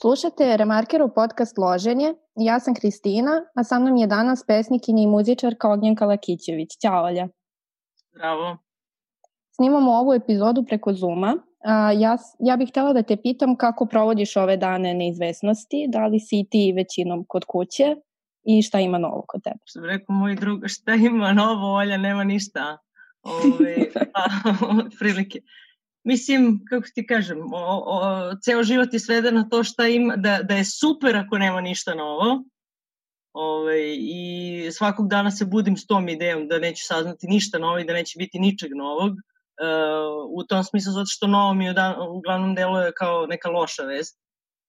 Slušate Remarkeru podcast Loženje. Ja sam Kristina, a sa mnom je danas pesnikinja i muzičarka Ognjenka Lakićević. Ćao, Olja. Zdravo. Snimamo ovu epizodu preko Zuma. A, ja, ja bih htela da te pitam kako provodiš ove dane neizvesnosti, da li si ti većinom kod kuće i šta ima novo kod tebe? Što bi rekao moj drug, šta ima novo, Olja, nema ništa. Ove, pa, prilike. Mislim, kako ti kažem, o, o, ceo život je sveden na to šta ima, da, da je super ako nema ništa novo. Ove, I svakog dana se budim s tom idejom da neću saznati ništa novo i da neće biti ničeg novog. Uh, u tom smislu zato što novo mi da, uglavnom deluje kao neka loša vest.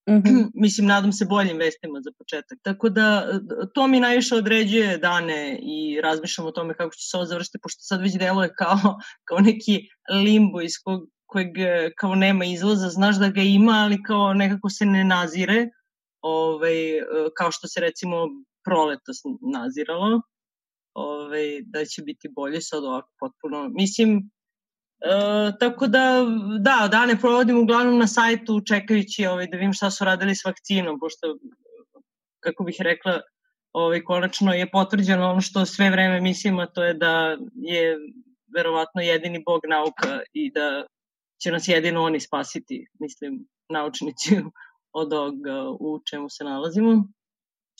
Mm -hmm. Mislim, nadam se boljim vestima za početak. Tako da, to mi najviše određuje dane i razmišljam o tome kako će se ovo završiti, pošto sad već deluje kao, kao neki limbo iz kog kojeg e, kao nema izlaza, znaš da ga ima, ali kao nekako se ne nazire, ovaj, e, kao što se recimo proletos naziralo, ovaj, da će biti bolje sad ovako potpuno. Mislim, E, tako da, da, dane provodim uglavnom na sajtu čekajući ovaj, da vidim šta su radili s vakcinom, pošto, kako bih rekla, ovaj, konačno je potvrđeno ono što sve vreme mislim, a to je da je verovatno jedini bog nauka i da će nas jedino oni spasiti, mislim, naučnici od ovoga u čemu se nalazimo.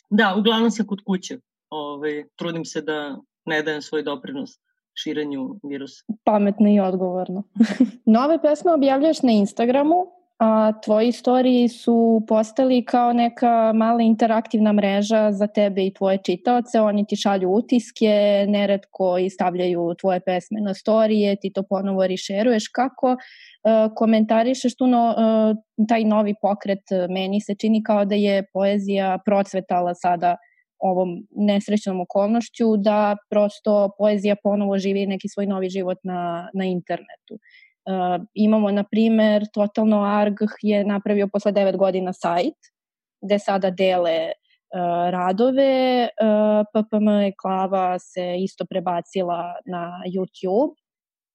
Da, uglavnom sam kod kuće. Ove, ovaj, trudim se da ne dajem svoj doprinos širenju virusa. Pametno i odgovorno. Nove pesme objavljaš na Instagramu, a tvoji storiji su postali kao neka mala interaktivna mreža za tebe i tvoje čitaoce. Oni ti šalju utiske, neretko i stavljaju tvoje pesme na storije, ti to ponovo rišeruješ. Kako E, komentarišeš tu no, e, taj novi pokret, meni se čini kao da je poezija procvetala sada ovom nesrećnom okolnošću, da prosto poezija ponovo živi neki svoj novi život na, na internetu. Uh, imamo, na primer, Totalno Arg je napravio posle 9 godina sajt, gde sada dele uh, radove, uh, PPM Klava se isto prebacila na YouTube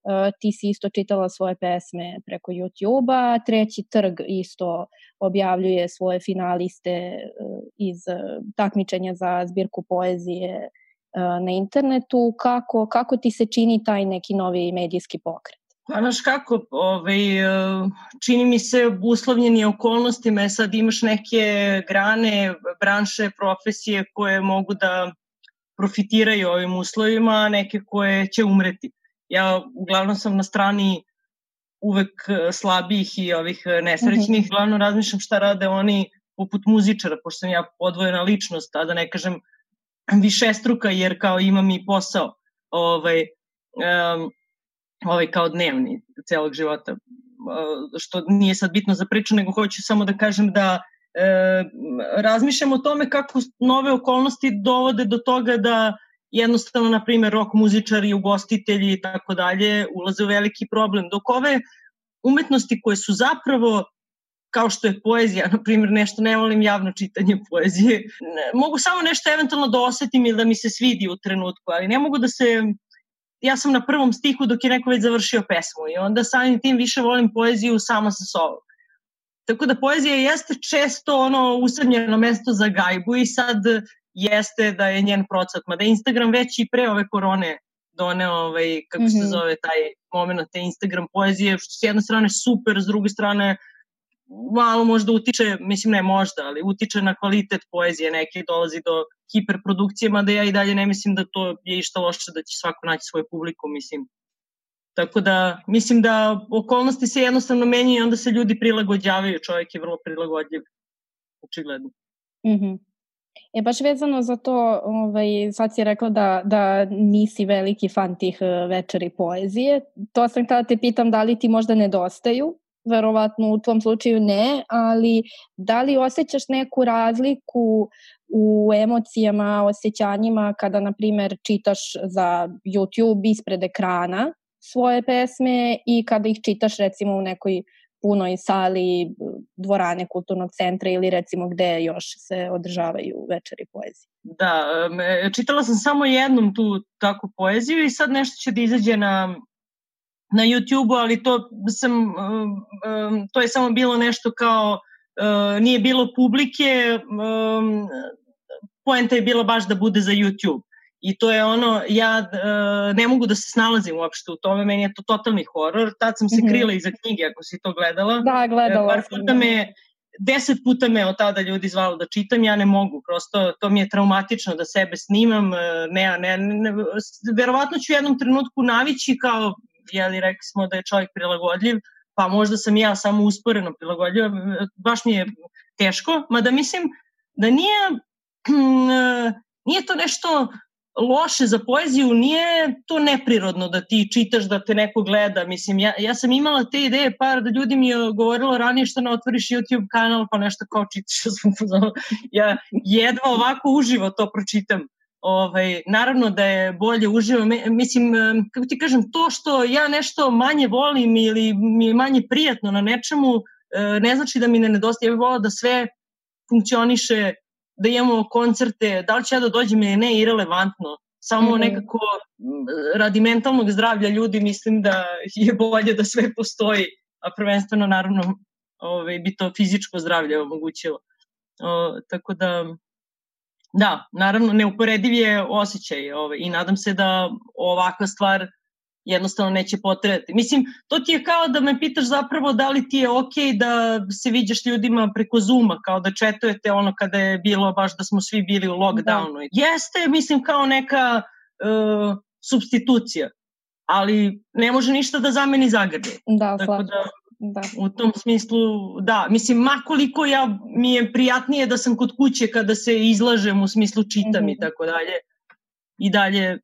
Uh, ti si isto čitala svoje pesme preko YouTube-a, treći trg isto objavljuje svoje finaliste uh, iz uh, takmičenja za zbirku poezije na internetu. Kako, kako ti se čini taj neki novi medijski pokret? Pa znaš kako, ovaj, čini mi se uslovljeni okolnostima, e, sad imaš neke grane, branše, profesije koje mogu da profitiraju ovim uslovima, a neke koje će umreti. Ja uglavnom sam na strani uvek e, slabijih i ovih e, nesrećnih, mm -hmm. glavno razmišljam šta rade oni poput muzičara, pošto sam ja podvojena ličnost, a da ne kažem više struka, jer kao imam i posao. Ovaj, um, ovaj kao dnevni celog života, uh, što nije sad bitno za priču, nego hoću samo da kažem da e, razmišljam o tome kako nove okolnosti dovode do toga da jednostavno, na primjer, rock muzičari, ugostitelji i tako dalje ulaze u veliki problem. Dok ove umetnosti koje su zapravo kao što je poezija, na primjer nešto ne volim javno čitanje poezije, mogu samo nešto eventualno da osetim ili da mi se svidi u trenutku, ali ne mogu da se ja sam na prvom stihu dok je neko već završio pesmu i onda samim tim više volim poeziju sama sa sobom. Tako da poezija jeste često ono usamljeno mesto za gajbu i sad jeste da je njen procat, mada Instagram već i pre ove korone doneo, ovaj, kako mm -hmm. se mhm. zove, taj moment te Instagram poezije, što s jedne strane super, s druge strane malo možda utiče, mislim ne možda, ali utiče na kvalitet poezije, neke dolazi do hiperprodukcije, mada ja i dalje ne mislim da to je išta loše, da će svako naći svoju publiku, mislim. Tako da, mislim da okolnosti se jednostavno menjaju i onda se ljudi prilagođavaju, čovjek je vrlo prilagodljiv, očigledno. Mm E baš vezano za to, ovaj, sad si rekla da, da nisi veliki fan tih e, večeri poezije. To sam htela da te pitam da li ti možda nedostaju, verovatno u tvom slučaju ne, ali da li osjećaš neku razliku u emocijama, osjećanjima kada, na primer, čitaš za YouTube ispred ekrana svoje pesme i kada ih čitaš recimo u nekoj punoj sali dvorane kulturnog centra ili recimo gde još se održavaju večeri poezije. Da, čitala sam samo jednom tu takvu poeziju i sad nešto će da izađe na na YouTube-u, ali to sam to je samo bilo nešto kao uh, nije bilo publike, um, poenta je bila baš da bude za YouTube. I to je ono, ja uh, ne mogu da se snalazim uopšte u tome, meni je to totalni horor. Tad sam se mm -hmm. krila iza knjige, ako si to gledala. Da, gledala Par puta sam. Me, deset puta me od tada ljudi zvalo da čitam, ja ne mogu, prosto to mi je traumatično da sebe snimam, ne, ne, ne, verovatno ću u jednom trenutku navići kao, jeli rekli smo da je čovjek prilagodljiv, pa možda sam ja samo usporeno prilagodljiva, baš mi je teško, mada mislim da nije, nije to nešto loše za poeziju, nije to neprirodno da ti čitaš, da te neko gleda. Mislim, ja, ja sam imala te ideje, par da ljudi mi je govorilo ranije što ne otvoriš YouTube kanal pa nešto kao čitaš. ja jedva ovako uživo to pročitam. Ovaj, naravno da je bolje uživo. Mislim, kako ti kažem, to što ja nešto manje volim ili mi je manje prijatno na nečemu, e, ne znači da mi ne nedostaje. Ja bih volila da sve funkcioniše da imamo koncerte, da li će ja da dođem ili ne, irelevantno. Samo mm -hmm. nekako radi mentalnog zdravlja ljudi mislim da je bolje da sve postoji, a prvenstveno naravno ovaj, bi to fizičko zdravlje omogućilo. O, tako da, da, naravno neuporediv je osjećaj ovaj, i nadam se da ovakva stvar jednostavno neće potrebati. Mislim, to ti je kao da me pitaš zapravo da li ti je okej okay da se viđaš ljudima preko Zuma, kao da četujete ono kada je bilo baš da smo svi bili u lockdownu. Da. Jeste, mislim, kao neka uh, substitucija, ali ne može ništa da zameni zagrlje. Da, Tako da, da. U tom smislu, da, mislim, makoliko ja, mi je prijatnije da sam kod kuće kada se izlažem, u smislu čitam mm -hmm. i tako dalje, i dalje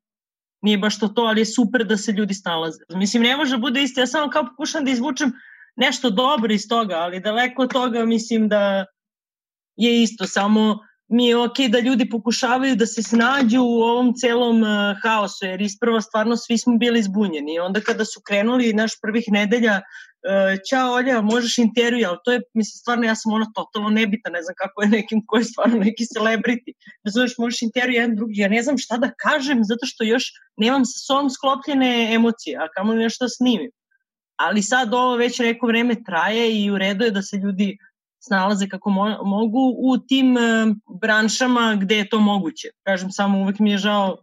nije baš to to, ali je super da se ljudi snalaze. Mislim, ne može bude isto, ja samo kao pokušam da izvučem nešto dobro iz toga, ali daleko od toga mislim da je isto, samo mi je okay da ljudi pokušavaju da se snađu u ovom celom uh, haosu, jer isprva stvarno svi smo bili zbunjeni. Onda kada su krenuli naš prvih nedelja uh, Ćao Olja, možeš intervju, ali to je, mislim, stvarno ja sam ono totalno nebita, ne znam kako je nekim ko je stvarno neki celebrity. Zoveš, možeš intervju jedan drugi, ja ne znam šta da kažem, zato što još nemam sa sobom sklopljene emocije, a kamo nešto da snimim. Ali sad ovo već neko vreme traje i u redu je da se ljudi snalaze kako mo mogu u tim uh, branšama gde je to moguće. Kažem, samo uvek mi je žao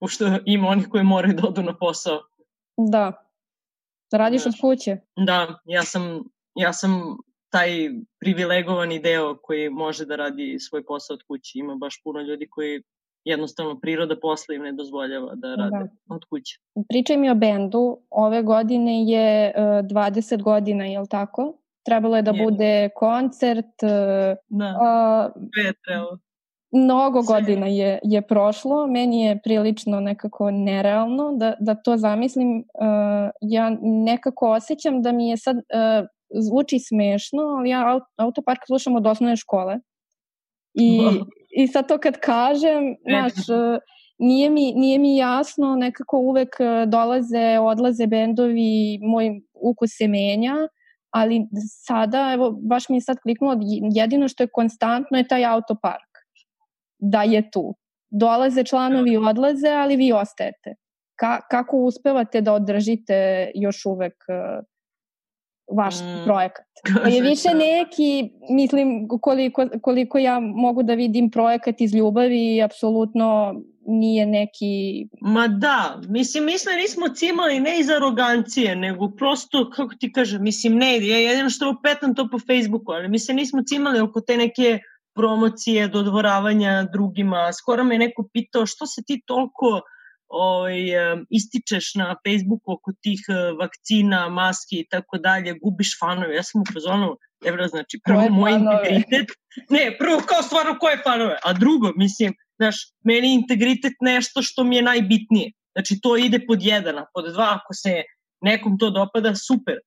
pošto ima onih koji moraju da odu na posao. Da, Radiš da. od kuće? Da, ja sam, ja sam taj privilegovani deo koji može da radi svoj posao od kuće. Ima baš puno ljudi koji jednostavno priroda posla im ne dozvoljava da rade da. od kuće. Pričaj mi o bendu. Ove godine je uh, e, 20 godina, je li tako? Trebalo je da je. bude koncert. Uh, da, uh, je trebalo mnogo godina je, je prošlo, meni je prilično nekako nerealno da, da to zamislim. Uh, ja nekako osjećam da mi je sad, uh, zvuči smešno, ali ja autopark slušam od osnovne škole. I, i sad to kad kažem, znaš, uh, nije mi, nije mi jasno, nekako uvek dolaze, odlaze bendovi, moj ukus se menja, ali sada, evo, baš mi je sad kliknulo, jedino što je konstantno je taj autopark da je tu. Dolaze članovi, odlaze, ali vi ostajete. Ka, kako uspevate da održite još uvek uh, vaš mm, projekat? Pa je više neki, mislim, koliko, koliko ja mogu da vidim projekat iz ljubavi, apsolutno nije neki... Ma da, mislim, mislim, nismo cimali ne iz arogancije, nego prosto, kako ti kažem, mislim, ne, ja jedino što petam to po Facebooku, ali mislim, nismo cimali oko te neke promocije, dodvoravanja drugima. Skoro me neko pitao što se ti toliko ovaj, ističeš na Facebooku oko tih eh, vakcina, maski i tako dalje, gubiš fanove. Ja sam u fazonu, evra, znači, prvo moj integritet, ne, prvo kao stvarno koje fanove, a drugo, mislim, znaš, meni integritet nešto što mi je najbitnije. Znači, to ide pod jedan, a pod dva, ako se nekom to dopada, super.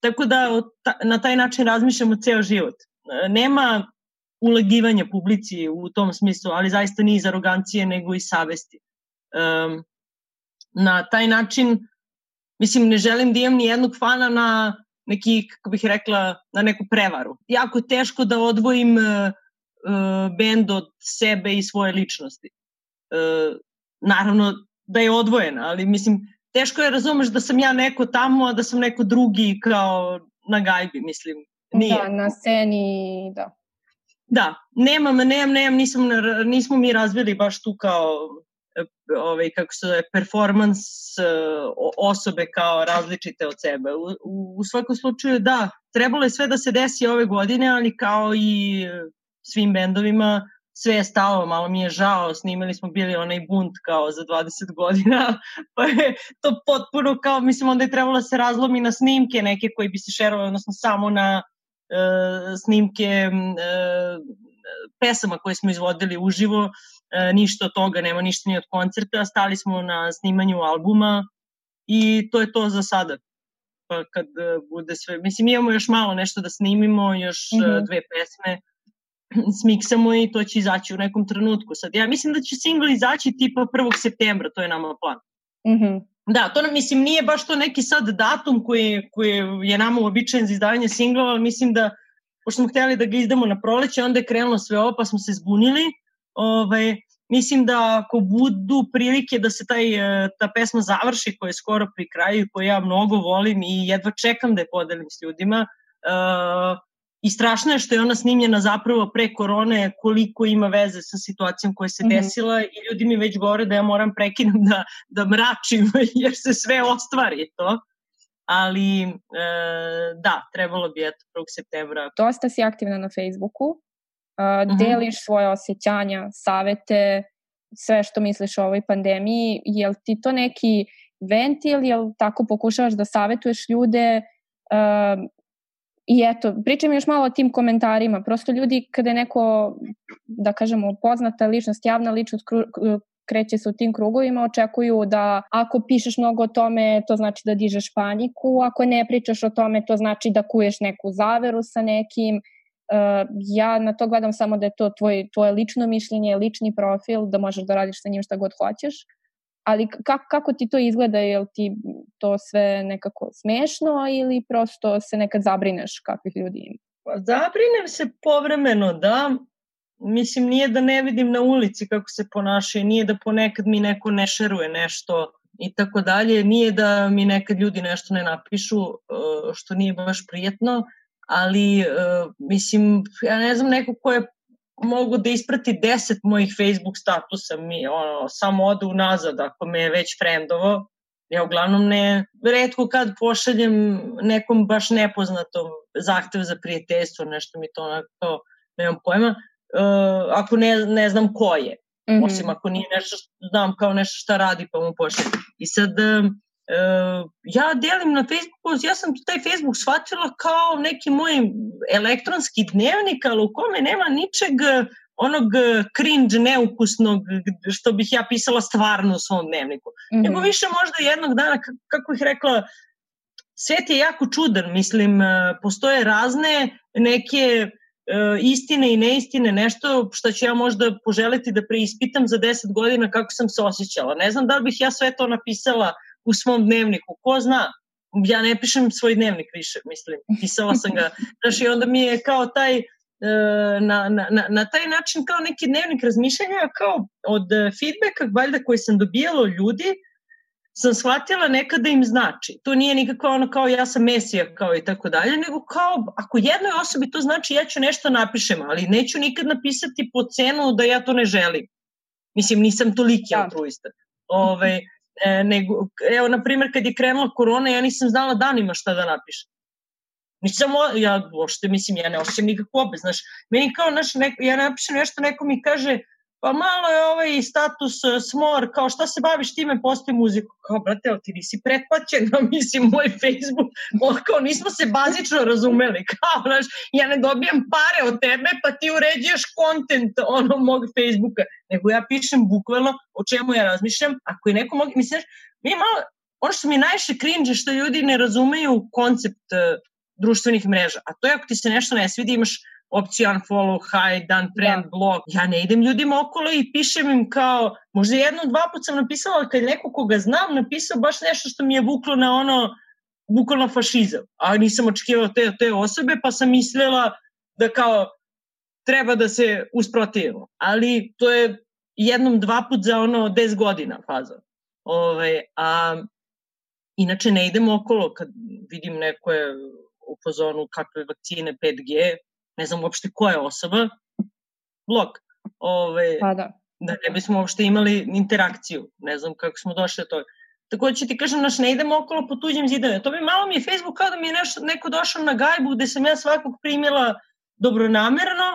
Tako da na taj način razmišljamo ceo život. Eh, nema ulegivanja publici u tom smislu, ali zaista nije iz arogancije, nego iz savesti. Um, na taj način, mislim, ne želim da imam ni jednog fana na neki, kako bih rekla, na neku prevaru. Jako teško da odvojim uh, uh, bend od sebe i svoje ličnosti. Uh, naravno da je odvojena, ali mislim, teško je razumeš da sam ja neko tamo, a da sam neko drugi kao na gajbi, mislim. Nije. Da, na sceni, da. Da, nemam, nemam, nemam, nisam, nismo mi razvili baš tu kao ovaj, kako se zove, performance osobe kao različite od sebe. U, u, u svakom slučaju, da, trebalo je sve da se desi ove godine, ali kao i svim bendovima, sve je stalo, malo mi je žao, snimali smo bili onaj bunt kao za 20 godina, pa je to potpuno kao, mislim, onda je trebalo da se razlomi na snimke neke koji bi se šerovali, odnosno samo na uh, snimke uh, pesama koje smo izvodili uživo, ništa od toga, nema ništa ni od koncerta, stali smo na snimanju albuma i to je to za sada. Pa kad bude sve, mislim imamo još malo nešto da snimimo, još mm -hmm. dve pesme, smiksamo i to će izaći u nekom trenutku. Sad, ja mislim da će single izaći tipa 1. septembra, to je nama plan. Mm -hmm. Da, to nam, mislim, nije baš to neki sad datum koji, koji je nama uobičajen za izdavanje singlova, ali mislim da, pošto smo hteli da ga izdamo na proleće, onda je krenulo sve ovo, pa smo se zbunili. Ovaj, mislim da ako budu prilike da se taj, e, ta pesma završi, koja je skoro pri kraju, koju ja mnogo volim i jedva čekam da je podelim s ljudima, uh, I strašno je što je ona snimljena zapravo pre korone, koliko ima veze sa situacijom koja se mm -hmm. desila i ljudi mi već govore da ja moram prekinem da, da mračim jer se sve ostvari to. Ali e, da, trebalo bi eto 1. septembra. Dosta si aktivna na Facebooku, -hmm. deliš svoje osjećanja, savete, sve što misliš o ovoj pandemiji. Je li ti to neki ventil, jel tako pokušavaš da savetuješ ljude I eto, pričam još malo o tim komentarima. Prosto ljudi, kada je neko, da kažemo, poznata ličnost, javna ličnost, kreće se u tim krugovima, očekuju da ako pišeš mnogo o tome, to znači da dižeš paniku, ako ne pričaš o tome, to znači da kuješ neku zaveru sa nekim. Ja na to gledam samo da je to tvoj, tvoje lično mišljenje, lični profil, da možeš da radiš sa njim šta god hoćeš ali kako, kako ti to izgleda, je li ti to sve nekako smešno ili prosto se nekad zabrineš kakvih ljudi ima? Pa zabrinem se povremeno, da. Mislim, nije da ne vidim na ulici kako se ponašaju, nije da ponekad mi neko ne šeruje nešto i tako dalje, nije da mi nekad ljudi nešto ne napišu, što nije baš prijetno, ali uh, mislim, ja ne znam, neko ko je mogu da isprati 10 mojih Facebook statusa, mi ono, samo ode unazad ako me je već friendovo. Ja uglavnom ne, redko kad pošaljem nekom baš nepoznatom zahtev za prijateljstvo, nešto mi to onako, nemam pojma, uh, ako ne, ne znam ko je. Mm -hmm. Osim ako nije nešto što znam kao nešto šta radi pa mu pošaljem. I sad, Uh, ja delim na Facebooku, ja sam taj Facebook shvatila kao neki moj elektronski dnevnik, ali u kome nema ničeg onog cringe neukusnog što bih ja pisala stvarno u svom dnevniku. Mm -hmm. Nego više možda jednog dana, kako bih rekla, svet je jako čudan, mislim, postoje razne neke istine i neistine, nešto što ću ja možda poželiti da preispitam za 10 godina kako sam se osjećala. Ne znam da li bih ja sve to napisala u svom dnevniku, ko zna, ja ne pišem svoj dnevnik više, mislim, pisala sam ga, znaš, i onda mi je kao taj, e, na, na, na, na taj način kao neki dnevnik razmišljanja, kao od feedbacka, valjda koji sam dobijala od ljudi, sam shvatila nekada im znači. To nije nikakva ono kao ja sam mesija kao i tako dalje, nego kao ako jednoj osobi to znači ja ću nešto napišem, ali neću nikad napisati po cenu da ja to ne želim. Mislim, nisam toliki da. altruista. Ove, ovaj, E, nego, evo, na primjer, kad je krenula korona, ja nisam znala danima šta da napišem. Nisam, ja uopšte, mislim, ja ne osjećam nikakvu obez, znaš, meni kao, znaš, neko, ja napišem nešto, neko mi kaže, pa malo je ovaj status uh, smor, kao šta se baviš time, postoji muziku. Kao, brate, ti nisi pretplaćen, no, mislim, moj Facebook, o, kao nismo se bazično razumeli, kao, znaš, ja ne dobijam pare od tebe, pa ti uređuješ kontent ono mog Facebooka, nego ja pišem bukvalno o čemu ja razmišljam, ako je neko mog, mislim, mi malo, ono što mi najviše cringe što ljudi ne razumeju koncept uh, društvenih mreža, a to je ako ti se nešto ne svidi, imaš opciju unfollow, hide, unfriend, da. blog. Ja ne idem ljudima okolo i pišem im kao, možda jedno, dva put sam napisala, kad neko koga znam napisao baš nešto što mi je vuklo na ono, bukvalno fašizam. A nisam očekivala te, te osobe, pa sam mislila da kao treba da se usprotivimo. Ali to je jednom, dva put za ono 10 godina faza. Ove, ovaj, a inače ne idem okolo kad vidim neko je u fazonu kakve vakcine 5G, ne znam uopšte koja je osoba, blok. Ove, pa da. Da ne bismo uopšte imali interakciju. Ne znam kako smo došli do toga. Tako da ću ti kažem, naš, ne idemo okolo po tuđim zidovima. To bi malo mi je Facebook kao da mi je nešto, neko došao na gajbu gde sam ja svakog primila dobronamerno,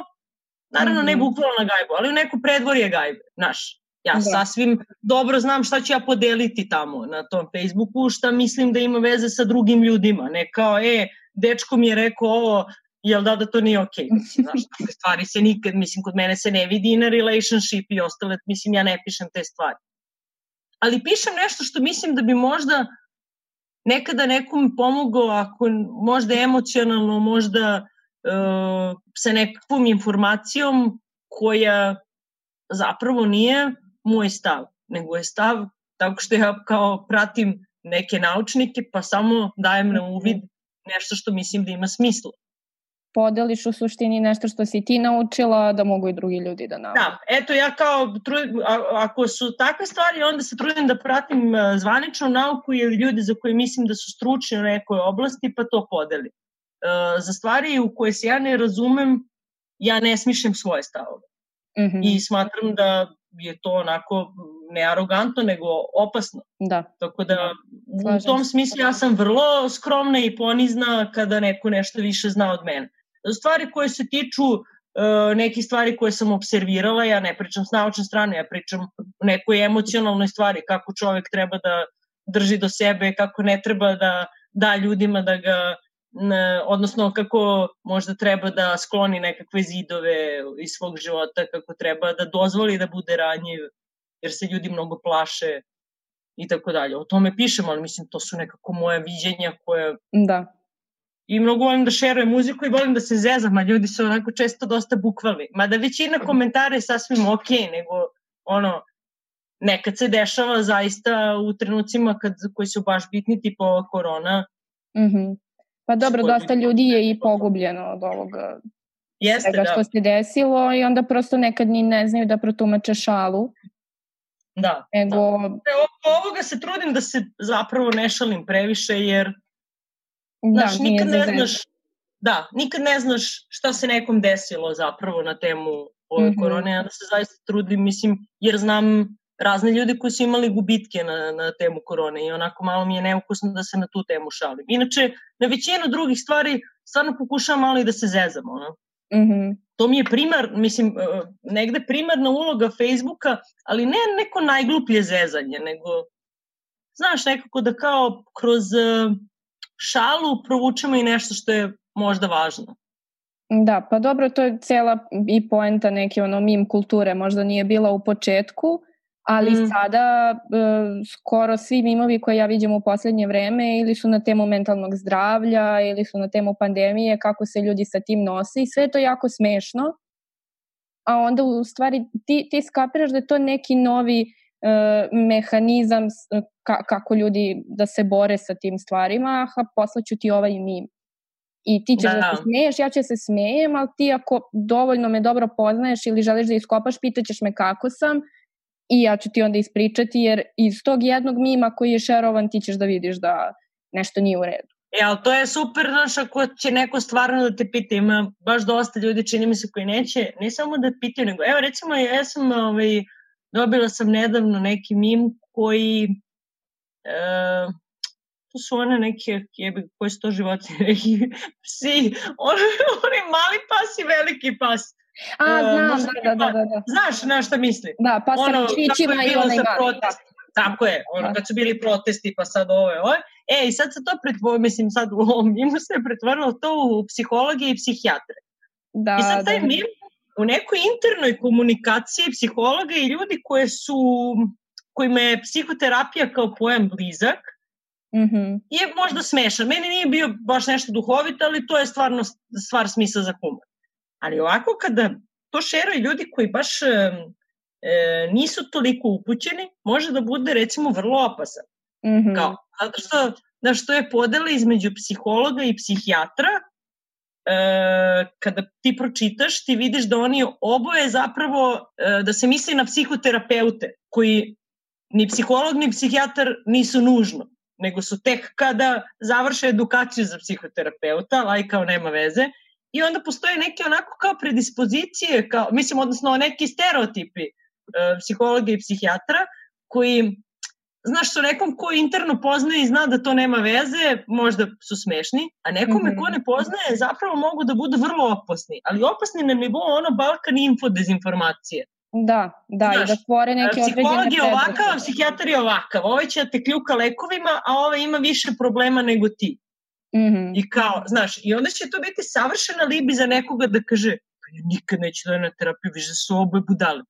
naravno mm -hmm. ne mhm. bukvalno na gajbu, ali u neko predvorje gajbe, znaš. Ja da. sasvim dobro znam šta ću ja podeliti tamo na tom Facebooku, šta mislim da ima veze sa drugim ljudima. Ne kao, e, dečko mi je rekao ovo, jel da da to nije okej. Okay. Znaš, takve stvari se nikad, mislim, kod mene se ne vidi na relationship i ostale, mislim, ja ne pišem te stvari. Ali pišem nešto što mislim da bi možda nekada nekom pomogao, ako možda emocionalno, možda uh, sa nekakvom informacijom koja zapravo nije moj stav, nego je stav tako što ja kao pratim neke naučnike pa samo dajem na uvid nešto što mislim da ima smisla podeliš u suštini nešto što si ti naučila da mogu i drugi ljudi da nauče. Da, eto ja kao, ako su takve stvari, onda se trudim da pratim e, zvaničnu nauku ili ljudi za koje mislim da su stručni u nekoj oblasti, pa to podelim. E, za stvari u koje se ja ne razumem, ja ne smišljam svoje stavove. Mm -hmm. I smatram da je to onako ne arogantno, nego opasno. Da. Tako da Slažem u tom smislu ja sam vrlo skromna i ponizna kada neko nešto više zna od mene stvari koje se tiču uh, nekih stvari koje sam observirala, ja ne pričam s naučne strane, ja pričam o nekoj emocionalnoj stvari, kako čovek treba da drži do sebe, kako ne treba da da ljudima da ga odnosno kako možda treba da skloni nekakve zidove iz svog života, kako treba da dozvoli da bude ranjiv, jer se ljudi mnogo plaše i tako dalje. O tome pišem, ali mislim to su nekako moje viđenja koje da i mnogo volim da šerujem muziku i volim da se zezam, a ljudi su onako često dosta bukvalni. Mada većina komentara je sasvim ok, nego ono, nekad se dešava zaista u trenucima kad, koji su baš bitni, tipa ova korona. Mm -hmm. Pa dobro, dosta ljudi je i pogubljeno od ovoga Jeste, svega što da. se desilo i onda prosto nekad ni ne znaju da protumače šalu. Da. Nego... da. E, ovoga se trudim da se zapravo ne šalim previše, jer Znaš, da, nikad ne znaš, da, nikad ne znaš šta se nekom desilo zapravo na temu ove mm -hmm. korone, ja da se zaista trudim, mislim, jer znam razne ljude koji su imali gubitke na, na temu korone i onako malo mi je neukusno da se na tu temu šalim. Inače, na većinu drugih stvari stvarno pokušavam malo i da se zezam, ono. Mm -hmm. To mi je primar, mislim, e, negde primarna uloga Facebooka, ali ne neko najgluplje zezanje, nego, znaš, nekako da kao kroz e, šalu provučemo i nešto što je možda važno. Da, pa dobro, to je cela i poenta neke ono mim kulture, možda nije bila u početku, ali mm. sada e, skoro svi mimovi koje ja vidim u poslednje vreme ili su na temu mentalnog zdravlja ili su na temu pandemije, kako se ljudi sa tim nose i sve to jako smešno. A onda u stvari ti, ti skapiraš da je to neki novi mehanizam ka, kako ljudi da se bore sa tim stvarima, aha, poslaću ti ovaj mim. I ti ćeš da, da se smeješ, ja ću da se smejem, ali ti ako dovoljno me dobro poznaješ ili želiš da iskopaš, pitaćeš me kako sam i ja ću ti onda ispričati, jer iz tog jednog mima koji je šerovan ti ćeš da vidiš da nešto nije u redu. E, ali to je super, znaš, ako će neko stvarno da te pita, ima baš dosta ljudi, čini mi se, koji neće, ne samo da pitaju, nego, evo, recimo, ja sam ovaj, Dobila sam nedavno neki mim koji e, to su one neke jebe, koje su to životinje, neki psi, on, oni mali pas i veliki pas. A, e, znam, uh, da, da, da, da. Znaš na šta misli? Da, pa sa ono, čićima i onaj mali. Da. Tako je, ono, da. kad su bili protesti, pa sad ove, ove. E, i sad se to pretvorilo, mislim, sad u ovom mimu se pretvorilo to u psihologije i psihijatre. Da, I sad taj da. mim u nekoj internoj komunikaciji psihologa i ljudi koje su, kojima je psihoterapija kao pojam blizak, mm -hmm. je možda smešan. Meni nije bio baš nešto duhovito, ali to je stvarno stvar smisla za humor. Ali ovako kada to šeraju ljudi koji baš e, nisu toliko upućeni, može da bude recimo vrlo opasan. Mm -hmm. Kao, zato što, da što je podela između psihologa i psihijatra e, kada ti pročitaš, ti vidiš da oni oboje zapravo, e, da se misli na psihoterapeute, koji ni psiholog ni psihijatar nisu nužno, nego su tek kada završe edukaciju za psihoterapeuta, ali kao nema veze, i onda postoje neke onako kao predispozicije, kao, mislim, odnosno neki stereotipi e, psihologa i psihijatra, koji znaš, sa nekom ko interno poznaje i zna da to nema veze, možda su smešni, a nekome mm -hmm. ko ne poznaje zapravo mogu da budu vrlo opasni, ali opasni na nivou ono Balkan info dezinformacije. Da, da, Znaš, i da stvore neke određene Psiholog je ovakav, a psihijatar je ovakav. Ovaj će da te kljuka lekovima, a ovaj ima više problema nego ti. Mm -hmm. I kao, znaš, i onda će to biti savršena libi za nekoga da kaže, pa ja nikad neću da na terapiju, više da su oboje budale.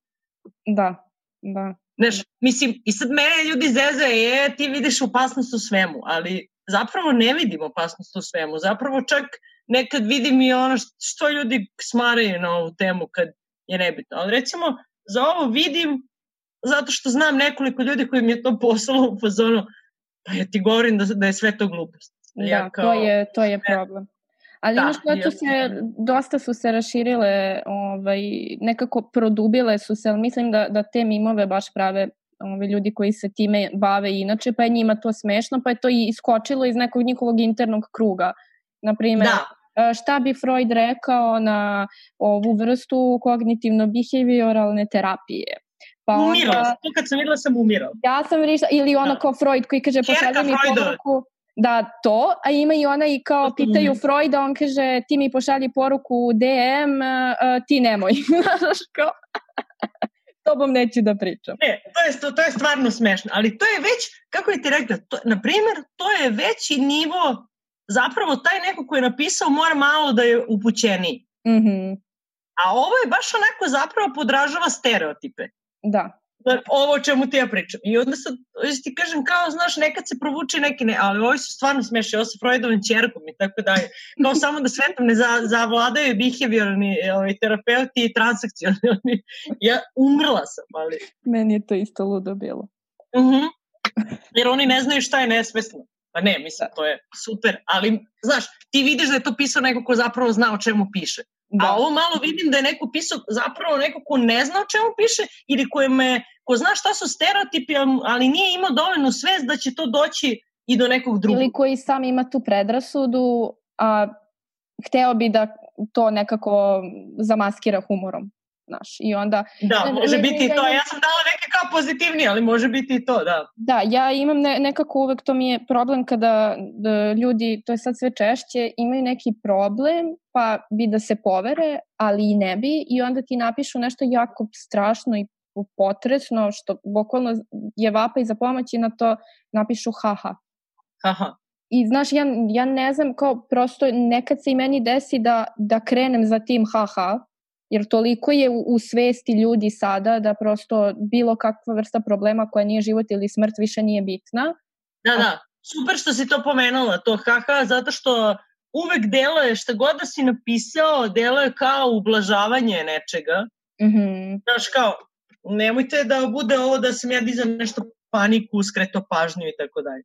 Da, da. Znaš, mislim, i sad mene ljudi zezaju, je, ti vidiš opasnost u svemu, ali zapravo ne vidim opasnost u svemu. Zapravo čak nekad vidim i ono što ljudi smaraju na ovu temu kad je nebitno. Ali recimo, za ovo vidim zato što znam nekoliko ljudi koji mi je to poslalo u fazonu, pa ja ti govorim da, da je sve to glupost. Da, ja kao, to je, to je problem. Ali da, imaš što se, dosta su se raširile, ovaj, nekako produbile su se, ali mislim da, da te mimove baš prave ovaj, ljudi koji se time bave inače, pa je njima to smešno, pa je to i iskočilo iz nekog njihovog internog kruga. Naprimer, da. šta bi Freud rekao na ovu vrstu kognitivno-behavioralne terapije? Pa onda, umirala, to kad sam videla sam umirala. Ja sam videla, ili ono da. kao Freud koji kaže pošalje mi poruku, da to, a ima i ona i kao pitaju Freuda, on kaže ti mi pošalji poruku DM, uh, ti nemoj. Znaš kao, tobom neću da pričam. Ne, to je, to, to je stvarno smešno, ali to je već, kako je ti rekla, to, na primjer, to je veći nivo, zapravo taj neko koji je napisao mora malo da je upućeniji. Mm -hmm. A ovo je baš onako zapravo podražava stereotipe. Da ovo o čemu ti ja pričam. I onda sad, ti kažem, kao, znaš, nekad se provuče neki ne, ali ovi su stvarno smešni, ovo su Freudovim čerkom i tako dalje. Kao samo da svetom ne za, zavladaju behaviorni ovaj, terapeuti i transakcioni. Ja umrla sam, ali... Meni je to isto ludo bilo. Uh mhm. -huh. Jer oni ne znaju šta je nesvesno. Pa ne, mislim, to je super, ali, znaš, ti vidiš da je to pisao neko ko zapravo zna o čemu piše. Da. A ovo malo vidim da je neko pisao zapravo neko ko ne zna o čemu piše ili ko, me, ko zna šta su stereotipi, ali nije imao dovoljnu svest da će to doći i do nekog drugog. Ili koji sam ima tu predrasudu, a hteo bi da to nekako zamaskira humorom. Znaš, i onda... Da, može biti i to. Ja sam dala neke kao pozitivnije, ali može biti i to, da. Da, ja imam ne, nekako uvek to mi je problem kada da ljudi, to je sad sve češće, imaju neki problem, pa bi da se povere, ali i ne bi, i onda ti napišu nešto jako strašno i potresno, što bukvalno je vapa i za pomoć i na to napišu haha. Haha. I znaš, ja, ja ne znam, kao prosto nekad se i meni desi da, da krenem za tim haha, jer toliko je u, u svesti ljudi sada da prosto bilo kakva vrsta problema koja nije život ili smrt više nije bitna. Da, da, super što si to pomenula, to haha, zato što uvek deluje, šta god da si napisao, deluje kao ublažavanje nečega. Mm -hmm. Znaš, kao, nemojte da bude ovo da sam ja dizam nešto paniku, skreto pažnju i tako dalje.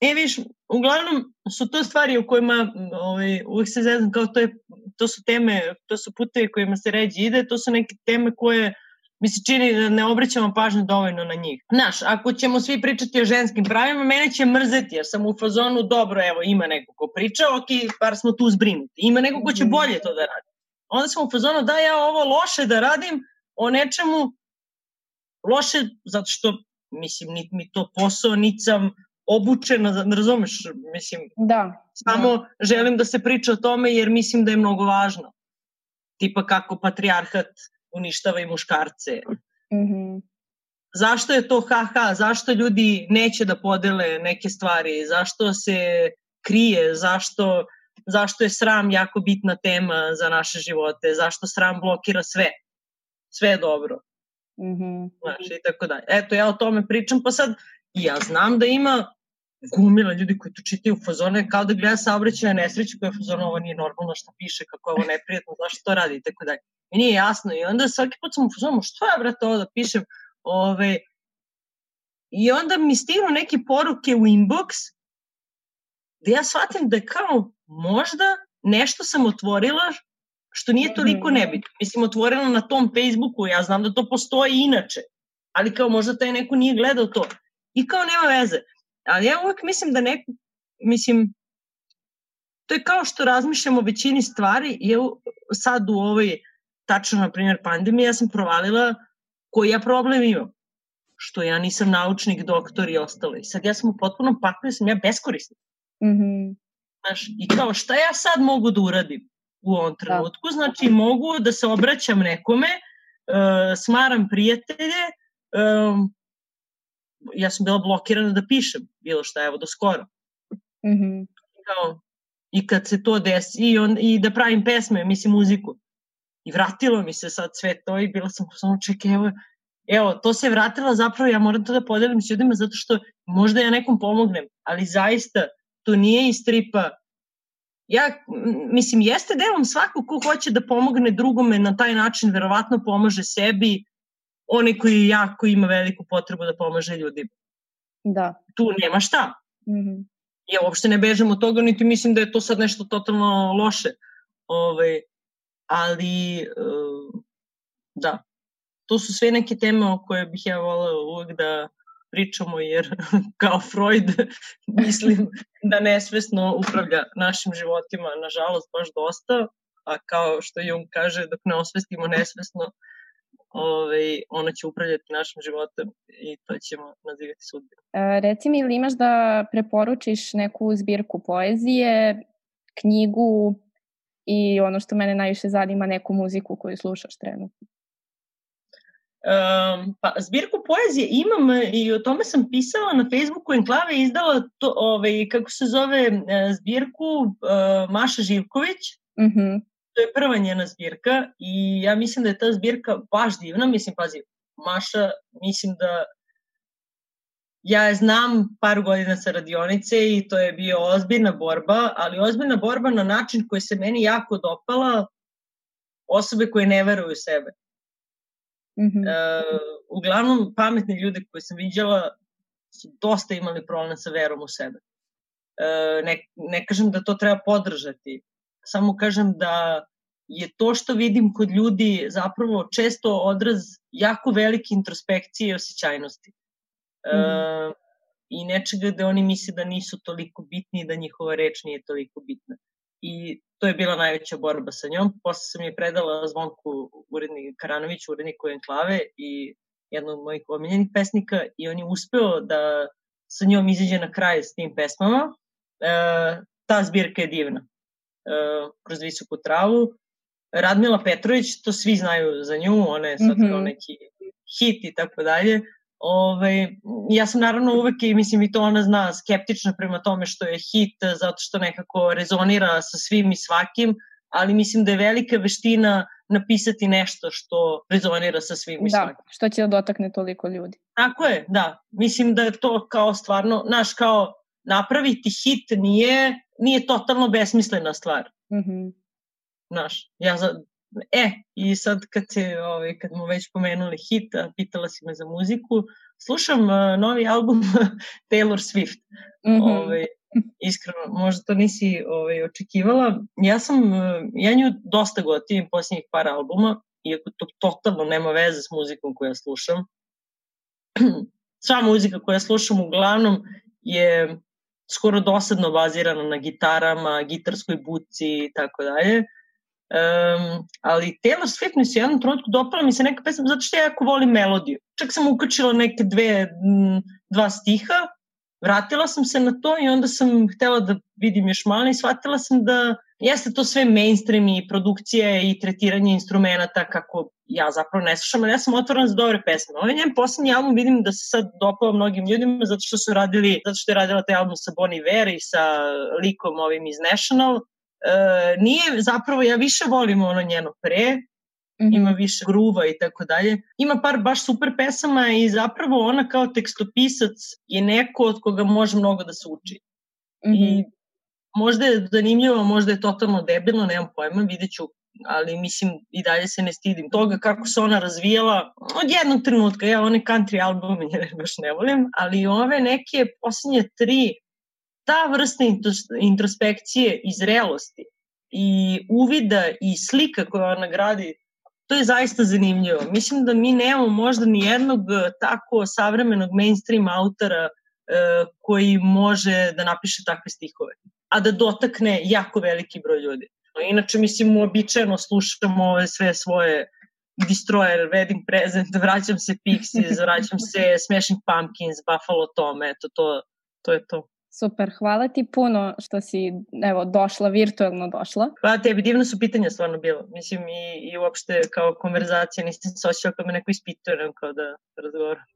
E, viš, uglavnom su to stvari u kojima ovaj, uvek se zezam kao to, je, to su teme, to su putevi kojima se ređe ide, to su neke teme koje mi se čini da ne obraćamo pažnju dovoljno na njih. Znaš, ako ćemo svi pričati o ženskim pravima, mene će mrzeti jer sam u fazonu, dobro, evo, ima neko ko priča, ok, par smo tu zbrinuti. Ima neko ko će mhm. bolje to da radi. Onda sam u fazonu, da ja ovo loše da radim o nečemu loše, zato što, mislim, niti mi to posao, niti sam obučena, ne razumeš, mislim, da, samo da. želim da se priča o tome jer mislim da je mnogo važno. Tipa kako patrijarhat uništava i muškarce. Mm -hmm. Zašto je to haha, zašto ljudi neće da podele neke stvari, zašto se krije, zašto, zašto je sram jako bitna tema za naše živote, zašto sram blokira sve. Sve je dobro. Mm -hmm. Znaš, i tako dalje. Eto, ja o tome pričam, pa sad ja znam da ima gumila ljudi koji to čitaju u fazone kao da gleda saobraćaja nesreće koja je fazona ovo nije normalno što piše, kako je ovo neprijatno, zašto to radi i tako dalje. I nije jasno i onda svaki put sam u fazonu što ja brate ovo da pišem ove, i onda mi stignu neke poruke u inbox da ja shvatim da kao možda nešto sam otvorila što nije toliko mhm. nebitno. Mislim, otvorila na tom Facebooku, ja znam da to postoji inače, ali kao možda taj neko nije gledao to. I kao nema veze. Ali ja uvek mislim da neko, mislim, to je kao što razmišljamo o većini stvari, ja sad u ovoj, tačno na primjer pandemiji, ja sam provalila koji ja problem imam. Što ja nisam naučnik, doktor i ostalo. I sad ja sam u potpunom paklu, sam ja beskorisna. Mm -hmm. Znaš, I kao šta ja sad mogu da uradim u ovom da. trenutku? Da. Znači mogu da se obraćam nekome, uh, smaram prijatelje, um, ja sam bila blokirana da pišem bilo šta, evo, do skoro. Mm -hmm. Kao, I kad se to desi, i, on, i da pravim pesme, mislim, muziku. I vratilo mi se sad sve to i bila sam samo čekaj, evo, evo, to se vratila zapravo, ja moram to da podelim s ljudima zato što možda ja nekom pomognem, ali zaista to nije iz stripa. Ja, mislim, jeste delom svako ko hoće da pomogne drugome na taj način, verovatno pomaže sebi, onaj koji jako ima veliku potrebu da pomaže ljudima. Da. Tu nema šta. Mm -hmm. Ja uopšte ne bežem od toga, niti mislim da je to sad nešto totalno loše. Ove, ovaj, ali, uh, da, to su sve neke teme o koje bih ja volela uvek da pričamo, jer kao Freud mislim da nesvesno upravlja našim životima, nažalost, baš dosta, a kao što Jung kaže, dok ne osvestimo nesvesno, ovaj, ona će upravljati našim životom i to ćemo nazivati sudbinu. E, reci mi, ili imaš da preporučiš neku zbirku poezije, knjigu i ono što mene najviše zanima, neku muziku koju slušaš trenutno? Um, pa, zbirku poezije imam i o tome sam pisala na Facebooku. Enklave izdala to, ovaj, kako se zove, e, zbirku uh, Maša Živković. Mm -hmm. To je prva njena zbirka i ja mislim da je ta zbirka baš divna. Mislim, pazi, Maša, mislim da ja je znam par godina sa radionice i to je bio ozbiljna borba, ali ozbiljna borba na način koji se meni jako dopala osobe koje ne veruju u sebe. Mm -hmm. uh, uglavnom, pametni ljudi koje sam viđala su dosta imali problem sa verom u sebe. Uh, ne, ne kažem da to treba podržati, samo kažem da je to što vidim kod ljudi zapravo često odraz jako velike introspekcije i osjećajnosti. Mm -hmm. uh, I nečega da oni misle da nisu toliko bitni i da njihova reč nije toliko bitna. I to je bila najveća borba sa njom. Posle sam je predala Zvonku urednik Karanović, uredniku Enklave i jednog od mojih omiljenih pesnika i on je uspeo da sa njom izađe na kraj s tim pesmama. E, ta zbirka je divna. E, kroz visoku travu. Radmila Petrović, to svi znaju za nju, ona je sad mm -hmm. kao neki hit i tako dalje. Ove, ja sam naravno uvek, i mislim i to ona zna, skeptična prema tome što je hit, zato što nekako rezonira sa svim i svakim, ali mislim da je velika veština napisati nešto što rezonira sa svim i da, svakim. Da, što će da dotakne toliko ljudi. Tako je, da. Mislim da je to kao stvarno, naš kao napraviti hit nije, nije totalno besmislena stvar. Mm -hmm. Znaš, ja za, E, i sad kad, se, ovaj, kad mu već pomenuli hit, a pitala si me za muziku, slušam uh, novi album Taylor Swift. Mm -hmm. ovaj, iskreno, možda to nisi ovaj, očekivala. Ja sam, ja nju dosta gotivim posljednjih par albuma, iako to totalno nema veze s muzikom koju ja slušam. Sva muzika koju ja slušam uglavnom je skoro dosadno bazirana na gitarama, gitarskoj buci i tako dalje. Um, ali Taylor Swift mi se jednom trenutku dopala mi se neka pesma zato što ja jako volim melodiju. Čak sam ukačila neke dve, dva stiha, vratila sam se na to i onda sam htela da vidim još malo i shvatila sam da jeste to sve mainstream i produkcije i tretiranje instrumenta kako ja zapravo ne slušam, ali ja sam otvoran za dobre pesme. Ovaj njen poslednji album vidim da se sad dopao mnogim ljudima zato što su radili, zato što je radila taj album sa Bonnie Iver i sa likom ovim iz National E, nije zapravo, ja više volim ono njeno pre, Mm -hmm. ima više gruva i tako dalje. Ima par baš super pesama i zapravo ona kao tekstopisac je neko od koga može mnogo da se uči. Mm -hmm. I možda je zanimljivo, možda je totalno debilno, nemam pojma, vidjet ću, ali mislim i dalje se ne stidim toga kako se ona razvijala od jednog trenutka. Ja one country albume baš ne volim, ali ove neke posljednje tri ta vrsta introspekcije i zrelosti i uvida i slika koju ona gradi, to je zaista zanimljivo. Mislim da mi nemamo možda ni jednog tako savremenog mainstream autora koji može da napiše takve stihove, a da dotakne jako veliki broj ljudi. Inače, mislim, uobičajeno slušamo ove sve svoje Destroyer, Wedding Present, vraćam se Pixies, vraćam se Smashing Pumpkins, Buffalo Tom, eto, to, to je to. Super, hvala ti puno što si evo, došla, virtualno došla. Hvala tebi, divno su pitanja stvarno bilo. Mislim i, i uopšte kao konverzacija nisam se osjećala kao me neko ispituje, kao da razgovaram.